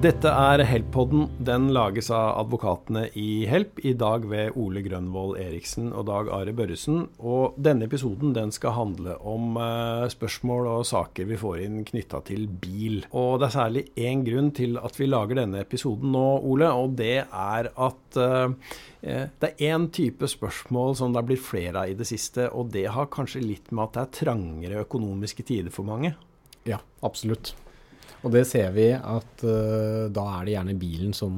Dette er Help-podden. Den lages av advokatene i Help, i dag ved Ole Grønvold Eriksen og Dag Are Børresen. Og denne episoden den skal handle om uh, spørsmål og saker vi får inn knytta til bil. Og det er særlig én grunn til at vi lager denne episoden nå, Ole, og det er at uh, det er én type spørsmål som det er blitt flere av i det siste, og det har kanskje litt med at det er trangere økonomiske tider for mange. Ja, absolutt. Og det ser vi at uh, da er det gjerne bilen som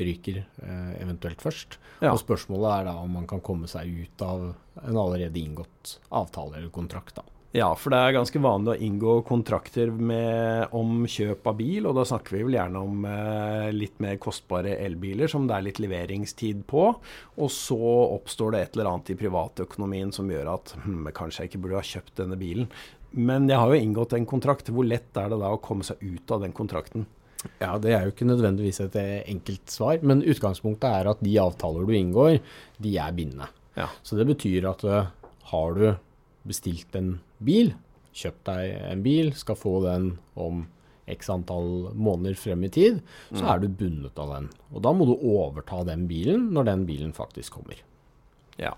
ryker uh, eventuelt først. Ja. Og spørsmålet er da om man kan komme seg ut av en allerede inngått avtale eller kontrakt. da. Ja, for det er ganske vanlig å inngå kontrakter med, om kjøp av bil, og da snakker vi vel gjerne om eh, litt mer kostbare elbiler som det er litt leveringstid på. Og så oppstår det et eller annet i privatøkonomien som gjør at hm, kanskje jeg ikke burde ha kjøpt denne bilen. Men jeg har jo inngått en kontrakt. Hvor lett er det da å komme seg ut av den kontrakten? Ja, Det er jo ikke nødvendigvis et enkelt svar, men utgangspunktet er at de avtaler du inngår, de er bindende. Ja. Så det betyr at uh, har du bestilt en bil, kjøpt deg en bil, skal få den om x antall måneder frem i tid, så mm. er du bundet av den. Og da må du overta den bilen når den bilen faktisk kommer. Ja.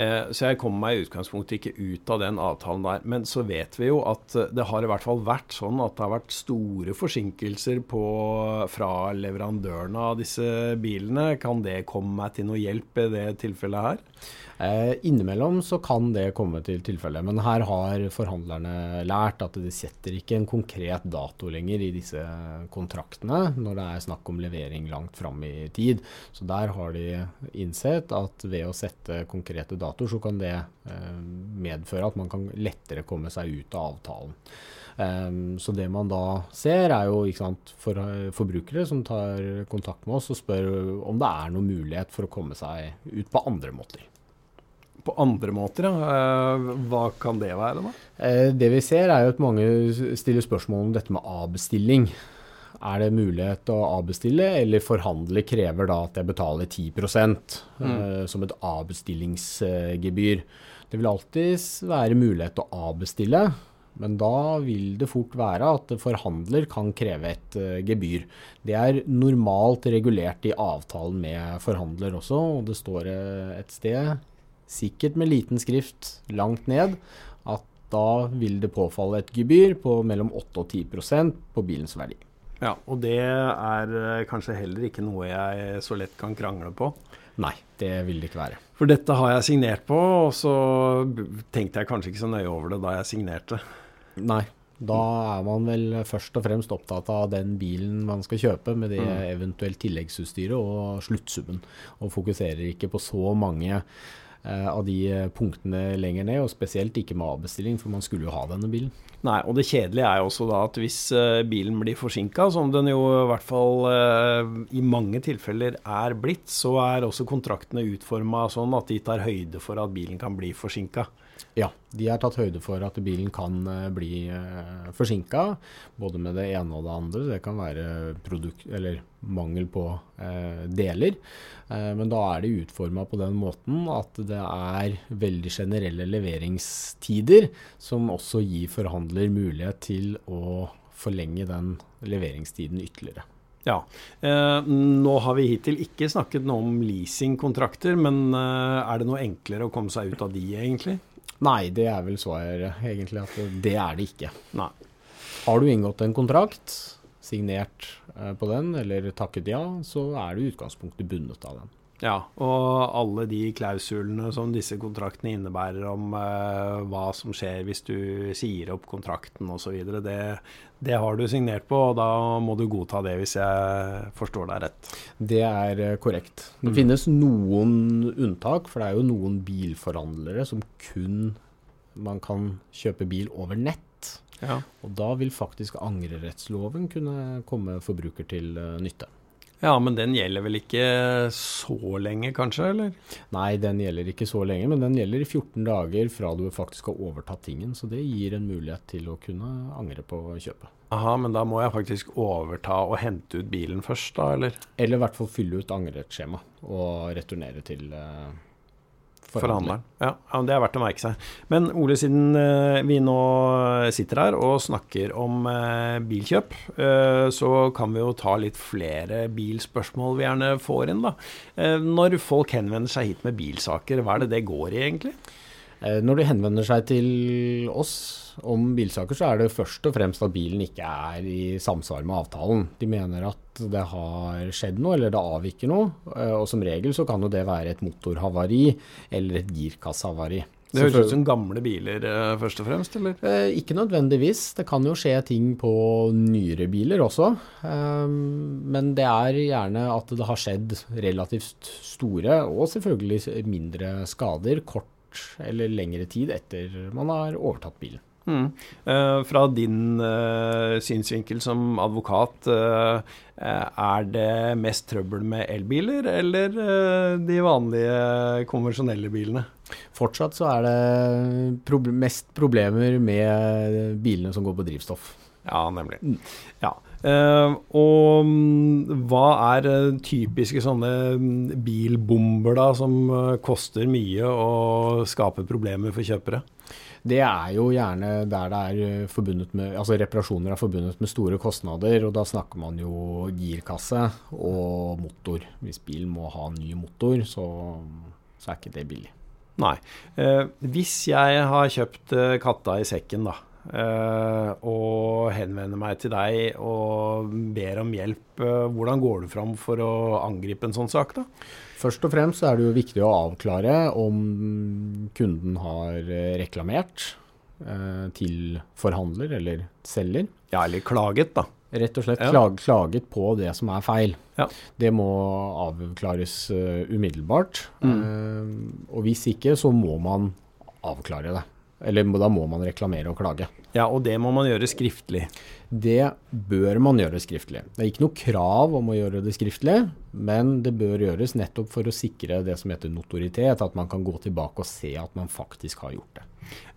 Eh, så jeg kommer meg i utgangspunktet ikke ut av den avtalen der. Men så vet vi jo at eh, det har i hvert fall vært sånn at det har vært store forsinkelser på, fra leverandørene av disse bilene. Kan det komme meg til noe hjelp i det tilfellet her? Eh, innimellom så kan det komme til tilfelle, men her har forhandlerne lært at de setter ikke en konkret dato lenger i disse kontraktene når det er snakk om levering langt fram i tid. Så der har de innsett at ved å sette konkrete datoer, så kan det eh, medføre at man kan lettere komme seg ut av avtalen. Um, så det man da ser, er jo sant, for forbrukere som tar kontakt med oss og spør om det er noen mulighet for å komme seg ut på andre måter på andre måter. Ja. Eh, hva kan det være, da? Eh, det vi ser, er jo at mange stiller spørsmål om dette med avbestilling. Er det mulighet å avbestille, eller forhandle krever da at jeg betaler 10 mm. uh, som et avbestillingsgebyr? Det vil alltid være mulighet til å avbestille, men da vil det fort være at forhandler kan kreve et uh, gebyr. Det er normalt regulert i avtalen med forhandler også, og det står uh, et sted sikkert med liten skrift langt ned, at da vil det påfalle et gebyr på mellom 8 og 10% på bilens verdi. Ja, Og det er eh, kanskje heller ikke noe jeg så lett kan krangle på? Nei, det vil det ikke være. For dette har jeg signert på, og så tenkte jeg kanskje ikke så nøye over det da jeg signerte. Nei, da er man vel først og fremst opptatt av den bilen man skal kjøpe, med det mm. eventuelt tilleggsutstyret og sluttsummen. Og fokuserer ikke på så mange av de eh, punktene lenger ned, og spesielt ikke med avbestilling, for man skulle jo ha denne bilen. Nei, og det kjedelige er jo også da at hvis uh, bilen blir forsinka, som den jo i hvert fall i mange tilfeller er blitt, så er også kontraktene utforma sånn at de tar høyde for at bilen kan bli forsinka. Ja, de har tatt høyde for at bilen kan uh, bli uh, forsinka, både med det ene og det andre. Det kan være produkt, eller mangel på eh, deler. Eh, men da er det utforma på den måten at det er veldig generelle leveringstider, som også gir forhandler mulighet til å forlenge den leveringstiden ytterligere. Ja. Eh, nå har vi hittil ikke snakket noe om leasingkontrakter, men eh, er det noe enklere å komme seg ut av de, egentlig? Nei, det er vel svaret, egentlig. At det er det ikke. Nei. Har du inngått en kontrakt, signert eh, på den, eller takket ja, så er du i utgangspunktet bundet av den. Ja, og alle de klausulene som disse kontraktene innebærer om eh, hva som skjer hvis du sier opp kontrakten osv., det, det har du signert på, og da må du godta det, hvis jeg forstår deg rett. Det er uh, korrekt. Det mm. finnes noen unntak, for det er jo noen bilforhandlere som kun man kan kjøpe bil over nett. Ja. Og da vil faktisk angrerettsloven kunne komme forbruker til uh, nytte. Ja, men den gjelder vel ikke så lenge, kanskje? eller? Nei, den gjelder ikke så lenge, men den gjelder i 14 dager fra du faktisk har overtatt tingen. Så det gir en mulighet til å kunne angre på kjøpet. Aha, men da må jeg faktisk overta og hente ut bilen først, da, eller? Eller i hvert fall fylle ut angreskjema og returnere til uh, Forhandleren. Ja, det er verdt å merke seg. Men Ole, siden eh, vi nå sitter her og snakker om eh, bilkjøp, eh, så kan vi jo ta litt flere bilspørsmål vi gjerne får inn, da. Når folk henvender seg hit med bilsaker, hva er det det går i, egentlig? Når de henvender seg til oss om bilsaker, så er det først og fremst at bilen ikke er i samsvar med avtalen. De mener at det har skjedd noe, eller det avviker noe. Eh, og som regel så kan jo det være et motorhavari eller et girkassehavari. Det høres ut som gamle biler eh, først og fremst, eller? Eh, ikke nødvendigvis. Det kan jo skje ting på nyere biler også. men det er gjerne at det har skjedd relativt store, og selvfølgelig mindre skader, kort eller lengre tid etter man har overtatt bilen. Mm. Uh, fra din uh, synsvinkel som advokat, uh, er det mest trøbbel med elbiler eller de vanlige konvensjonelle bilene? Fortsatt så er det proble mest problemer med bilene som går på drivstoff. Ja, nemlig. Ja. Uh, og um, hva er typiske sånne mm, bilbomber da, som koster mye og skaper problemer for kjøpere? det er jo gjerne der det er eh, forbundet med Altså reparasjoner er forbundet med store kostnader, og da snakker man jo girkasse og motor. Hvis bilen må ha ny motor, så, så er ikke det billig. Nei. Eh, hvis jeg har kjøpt eh, katta i sekken, da, eh, og henvender meg til deg og ber om hjelp, eh, hvordan går du fram for å angripe en sånn sak, da? Først og fremst er det jo viktig å avklare om kunden har eh, reklamert eh, til forhandler eller selger. Ja, eller klaget, da. Rett og slett ja. klag, klaget på det som er feil. Ja. Det må avklares uh, umiddelbart. Mm. Uh, og hvis ikke, så må man avklare det. Eller da må man reklamere og klage. Ja, og det må man gjøre skriftlig. Det bør man gjøre skriftlig. Det er ikke noe krav om å gjøre det skriftlig, men det bør gjøres nettopp for å sikre det som heter notoritet, at man kan gå tilbake og se at man faktisk har gjort det.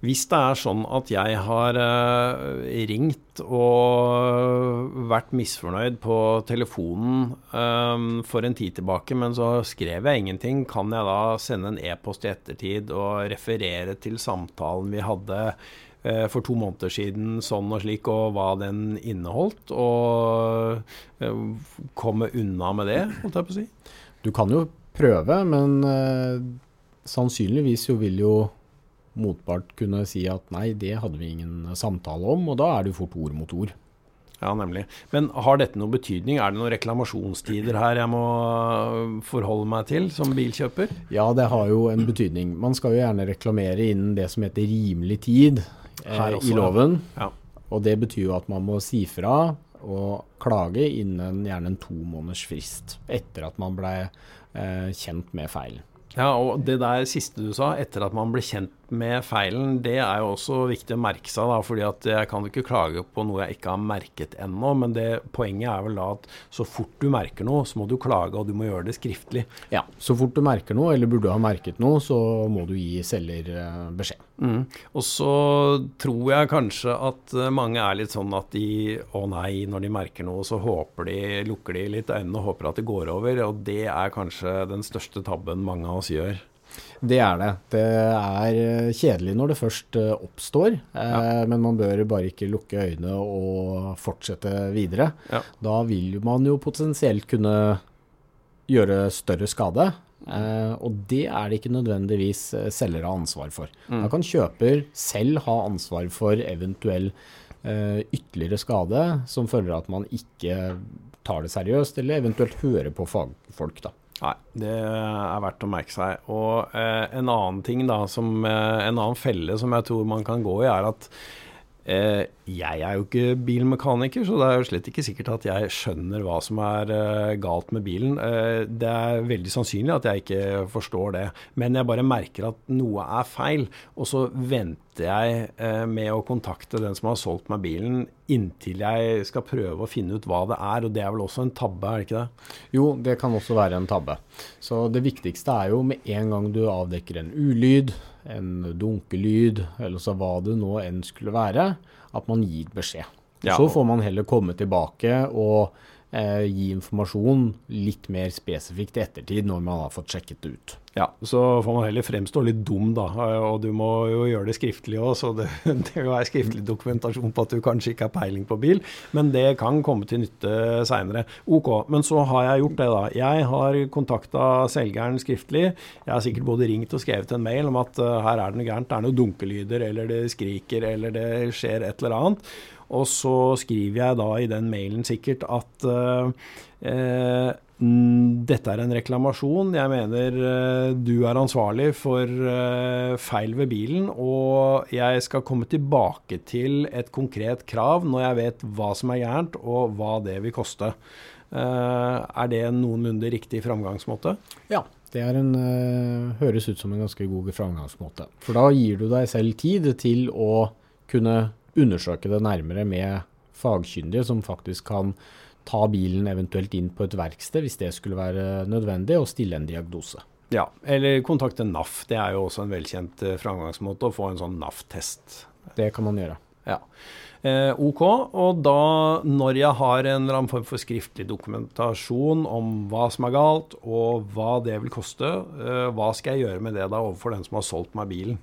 Hvis det er sånn at jeg har uh, ringt og vært misfornøyd på telefonen um, for en tid tilbake, men så skrev jeg ingenting, kan jeg da sende en e-post i ettertid og referere til samtalen vi hadde for to måneder siden, sånn og slik, og hva den inneholdt, og uh, komme unna med det, holdt jeg på å si? Du kan jo prøve, men sannsynligvis jo vil jo motpart kunne si at nei, det hadde vi ingen samtale om, og da er det jo fort ord mot ord. Ja, nemlig. Men har dette noen betydning? Er det noen reklamasjonstider her jeg må forholde meg til som bilkjøper? Ja, det har jo en betydning. Man skal jo gjerne reklamere innen det som heter rimelig tid eh, også, i loven. Ja. Og det betyr jo at man må si fra og klage innen gjerne en to måneders frist etter at man ble eh, kjent med feilen. Ja, og det der siste du sa, etter at man ble kjent med feilen, det er jo også viktig å merke seg. da, fordi at jeg kan ikke klage på noe jeg ikke har merket ennå. Men det, poenget er vel da at så fort du merker noe, så må du klage, og du må gjøre det skriftlig. Ja, så fort du merker noe, eller burde ha merket noe, så må du gi selger eh, beskjed. Mm. Og så tror jeg kanskje at eh, mange er litt sånn at de å nei, når de merker noe, så håper de, lukker de litt øynene og håper at det går over. Og det er kanskje den største tabben mange av oss gjør. Det er det. Det er eh, kjedelig når det først eh, oppstår, eh, ja. men man bør bare ikke lukke øynene og fortsette videre. Ja. Da vil man jo potensielt kunne gjøre større skade. og det er det ikke nødvendigvis selger har ansvar for. Mm. Da kan kjøper selv ha ansvar for eventuell ytterligere skade som følger av at man ikke tar det seriøst, eller eventuelt hører på fagfolk. da. Nei, det er verdt å merke seg. Og eh, en annen ting da, som, eh, en annen felle som jeg tror man kan gå i, er at jeg er jo ikke bilmekaniker, så det er jo slett ikke sikkert at jeg skjønner hva som er eh, galt med bilen. Eh, det er veldig sannsynlig at jeg ikke forstår det, men jeg bare merker at noe er feil. Og så venter jeg eh, med å kontakte den som har solgt meg bilen, inntil jeg skal prøve å finne ut hva det er. Og det er vel også en tabbe, er det ikke det? Jo, det kan også være en tabbe. Så det viktigste er jo med en gang du avdekker en ulyd, en dunkelyd, eller så hva det nå enn skulle være, at man gir beskjed. Ja. Så får man heller komme tilbake og eh, gi informasjon litt mer spesifikt i ettertid, når man har fått sjekket det ut. Ja, så får man heller fremstå litt dum, da. Og du må jo gjøre det skriftlig òg, så det, det være skriftlig dokumentasjon på at du kanskje ikke har peiling på bil. Men det kan komme til nytte seinere. Ok, men så har jeg gjort det, da. Jeg har kontakta selgeren skriftlig. Jeg har sikkert både ringt og skrevet en mail om at uh, her er det noe gærent. Det er noen dunkelyder, eller det skriker, eller det skjer et eller annet. Og så skriver jeg da i den mailen sikkert at uh, dette er en reklamasjon. Jeg mener uh, du er ansvarlig for uh, feil ved bilen, og jeg skal komme tilbake til et konkret krav når jeg vet hva som er gærent, og hva det vil koste. Er det en noenlunde riktig framgangsmåte? Ja, det en, høres ut som en ganske god framgangsmåte. For da gir du deg selv tid til å kunne undersøke det nærmere med fagkyndige som faktisk kan ta bilen eventuelt inn på et verksted hvis det skulle være nødvendig, og stille en diagnose. Ja, eller kontakte NAF. Det er jo også en velkjent eh, framgangsmåte å få en sånn NAF-test. Det kan man gjøre. Ja. Eh, ok, og da når jeg har en eller annen form for skriftlig dokumentasjon om hva som er galt, og hva det vil koste, eh, hva skal jeg gjøre med det da overfor den som har solgt meg bilen?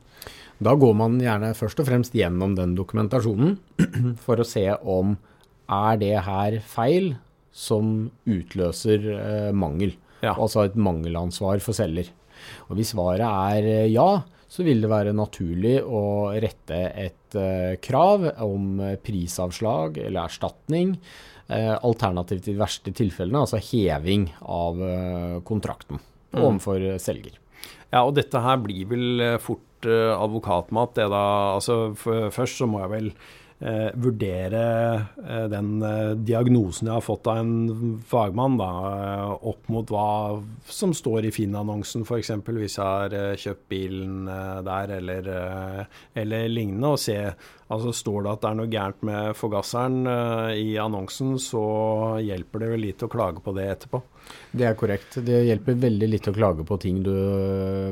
Da går man gjerne først og fremst gjennom den dokumentasjonen for å se om er det her feil som utløser eh, mangel? Ja. Altså et mangelansvar for selger. Og Hvis svaret er eh, ja, så vil det være naturlig å rette et eh, krav om prisavslag eller erstatning. Eh, alternativt i de verste tilfellene, altså heving av eh, kontrakten mm. overfor selger. Ja, og dette her blir vel eh, fort advokatmat, det da. Altså først så må jeg vel eh, vurdere eh, den eh, diagnosen jeg har fått av en fagmann, da, eh, opp mot hva som står i Finn-annonsen, f.eks. hvis jeg har eh, kjøpt bilen der, eller, eller, lignende, og se altså Står det at det er noe gærent med forgasseren i annonsen, så hjelper det vel litt å klage på det etterpå. Det er korrekt. Det hjelper veldig litt å klage på ting du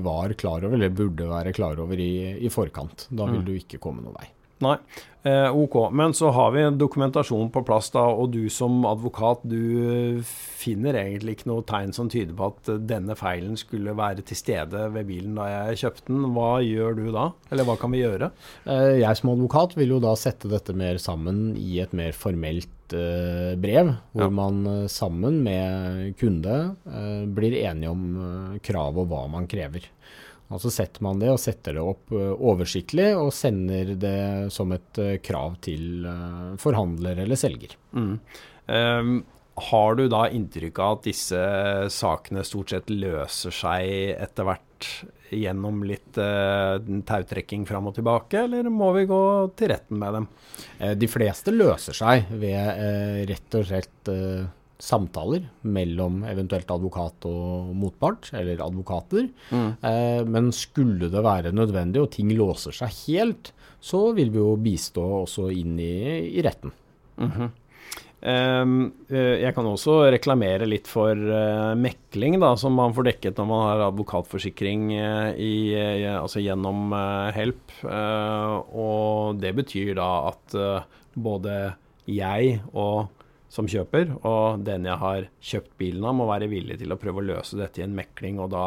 var klar over, eller burde være klar over i, i forkant. Da vil mm. du ikke komme noen vei. Nei, eh, ok. Men så har vi dokumentasjon på plass, da, og du som advokat du finner egentlig ikke noe tegn som tyder på at denne feilen skulle være til stede ved bilen da jeg kjøpte den. Hva gjør du da, eller hva kan vi gjøre? Eh, jeg som advokat vil jo da sette dette mer sammen i et mer formelt eh, brev, hvor ja. man eh, sammen med kunde eh, blir enige om kravet krav og hva man krever. Og Så setter man det og setter det opp eh, oversiktlig og sender det som et eh, krav til eh, forhandler eller selger. Mm. Um, har du da inntrykk av at disse sakene stort sett løser seg etter hvert gjennom litt uh, tautrekking fram og tilbake, eller må vi gå til retten med dem? De fleste løser seg ved uh, rett og slett uh, samtaler mellom eventuelt advokat og motpart, eller advokater. Mm. Eh, men skulle det være nødvendig og ting låser seg helt, så vil vi jo bistå også inn i, i retten. Mm -hmm. um, jeg kan også reklamere litt for uh, mekling, da, som man får dekket når man har advokatforsikring uh, i, uh, altså gjennom Help. og det betyr da at både jeg og som kjøper, og den jeg har kjøpt bilen av, må være villig til å prøve å løse dette i en mekling. Og da,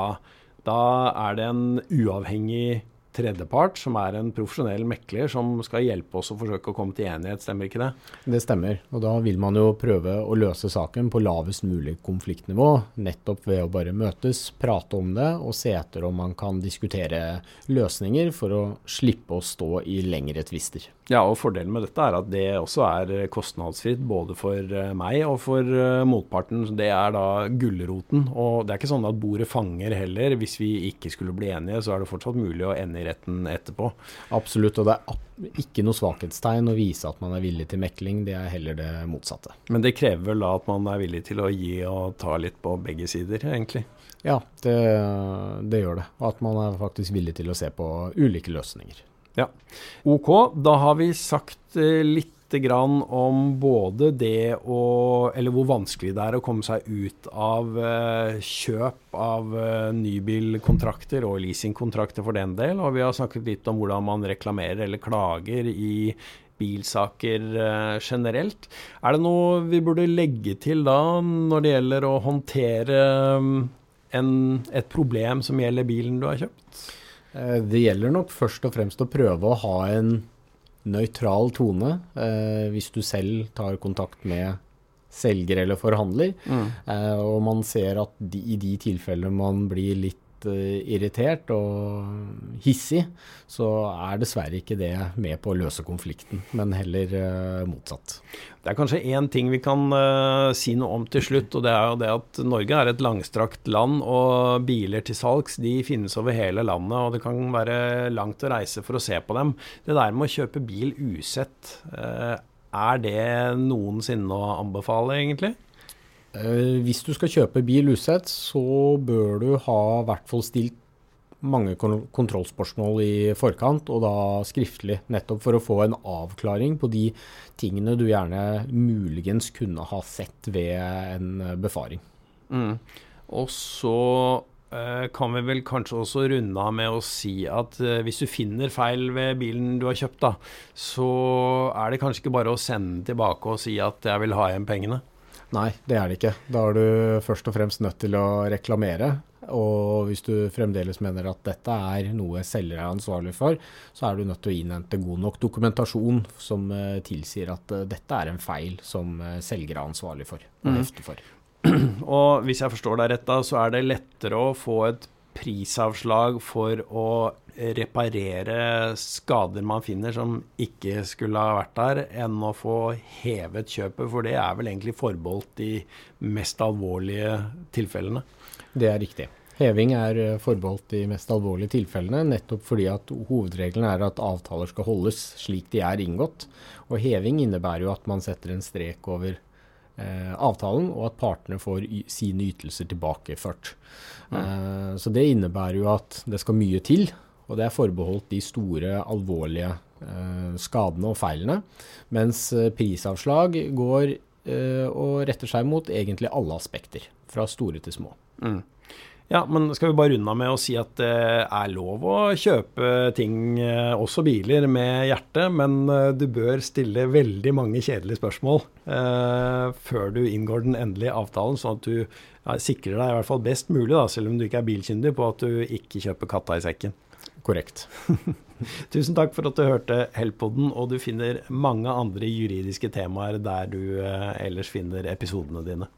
da er det en uavhengig tredjepart, som er en profesjonell mekler, som skal hjelpe oss å forsøke å komme til enighet, stemmer ikke det? Det stemmer, og da vil man jo prøve å løse saken på lavest mulig konfliktnivå, nettopp ved å bare møtes, prate om det og se etter om man kan diskutere løsninger for å slippe å stå i lengre tvister. Ja, og fordelen med dette er at det også er kostnadsfritt både for eh, meg og for eh, motparten. Det er da gulroten. Og det er ikke sånn at bordet fanger heller. Hvis vi ikke skulle bli enige, så er det fortsatt mulig å ende i retten etterpå. Absolutt, og det er ikke noe svakhetstegn å vise at man er villig til mekling. Det er heller det motsatte. Men det krever vel da at man er villig til å gi og ta litt på begge sider, egentlig? Ja, det, det gjør det. Og at man er faktisk villig til å se på ulike løsninger. Ja. Ok, da har vi sagt eh, litt om både det å Eller hvor vanskelig det er å komme seg ut av uh, kjøp av uh, nybilkontrakter og leasingkontrakter for den del. Og vi har snakket litt om hvordan man reklamerer eller klager i bilsaker uh, generelt. Er det noe vi burde legge til da når det gjelder å håndtere en, et problem som gjelder bilen du har kjøpt? Eh, det gjelder nok først og fremst å prøve å ha en nøytral tone eh, hvis du selv tar kontakt med selger eller forhandler, mm. eh, og man ser at de, i de tilfellene man blir litt uh, irritert og hissig, så er dessverre ikke det med på å løse konflikten, men heller uh, motsatt. Det er kanskje én ting vi kan uh, si noe om til slutt, og det er jo det at Norge er et langstrakt land, og biler til salgs de finnes over hele landet, og det kan være langt å reise for å se på dem. Det der med å kjøpe bil usett, er det noensinne å anbefale, egentlig? Eh, hvis du skal kjøpe bil usett, så bør du ha i hvert fall stilt mange kontrollspørsmål i forkant, og da skriftlig. Nettopp for å få en avklaring på de tingene du gjerne muligens kunne ha sett ved en befaring. Mm. Og så eh, kan vi vel kanskje også runde av med å si at eh, hvis du finner feil ved bilen du har kjøpt, da, så er det kanskje ikke bare å sende den tilbake og si at jeg vil ha igjen pengene. Nei, det er det ikke. Da er du først og fremst nødt til å reklamere. Og hvis du fremdeles mener at dette er noe selger er ansvarlig for, så er du nødt til å innhente god nok dokumentasjon som uh, tilsier at uh, dette er en feil som uh, selger er ansvarlig for. Mm. for. Og hvis jeg forstår deg rett, da, så er det lettere å få et prisavslag for å reparere skader man finner som ikke skulle ha vært der, enn å få hevet kjøpet, for det er vel egentlig forbeholdt de mest alvorlige tilfellene? Det er riktig. Heving er eh, forbeholdt de mest alvorlige tilfellene, nettopp fordi at hovedregelen er at avtaler skal holdes slik de er inngått. Og heving innebærer jo at man setter en strek over eh, avtalen, og at partene får sine ytelser tilbakeført. Mm. Eh, så det innebærer jo at det skal mye til og det er forbeholdt de store, alvorlige eh, skadene og feilene. Mens eh, prisavslag går eh, og retter seg mot egentlig alle aspekter, fra store til små. Mm. Ja, men skal vi bare runde av med å si at det er lov å kjøpe ting, eh, også biler, med hjertet, men eh, du bør stille veldig mange kjedelige spørsmål eh, før du inngår den endelige avtalen, sånn at du ja, sikrer deg i hvert fall best mulig, da, selv om du ikke er bilkyndig, på at du ikke kjøper katta i sekken. Korrekt. Tusen takk for at du hørte Helpodden, og du finner mange andre juridiske temaer der du eh, ellers finner episodene dine.